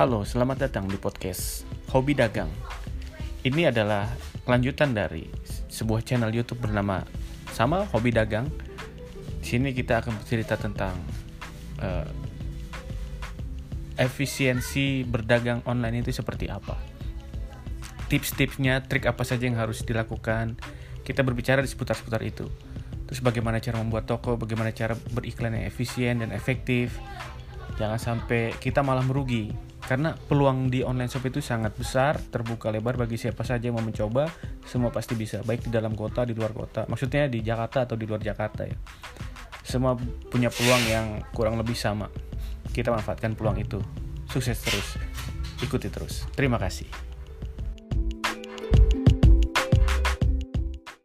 Halo, selamat datang di podcast Hobi Dagang. Ini adalah kelanjutan dari sebuah channel YouTube bernama sama Hobi Dagang. Di sini kita akan bercerita tentang uh, efisiensi berdagang online itu seperti apa. Tips-tipsnya, trik apa saja yang harus dilakukan. Kita berbicara di seputar-seputar itu. Terus bagaimana cara membuat toko, bagaimana cara beriklan yang efisien dan efektif. Jangan sampai kita malah merugi karena peluang di online shop itu sangat besar terbuka lebar bagi siapa saja yang mau mencoba semua pasti bisa. Baik di dalam kota di luar kota. Maksudnya di Jakarta atau di luar Jakarta ya. Semua punya peluang yang kurang lebih sama. Kita manfaatkan peluang itu. Sukses terus. Ikuti terus. Terima kasih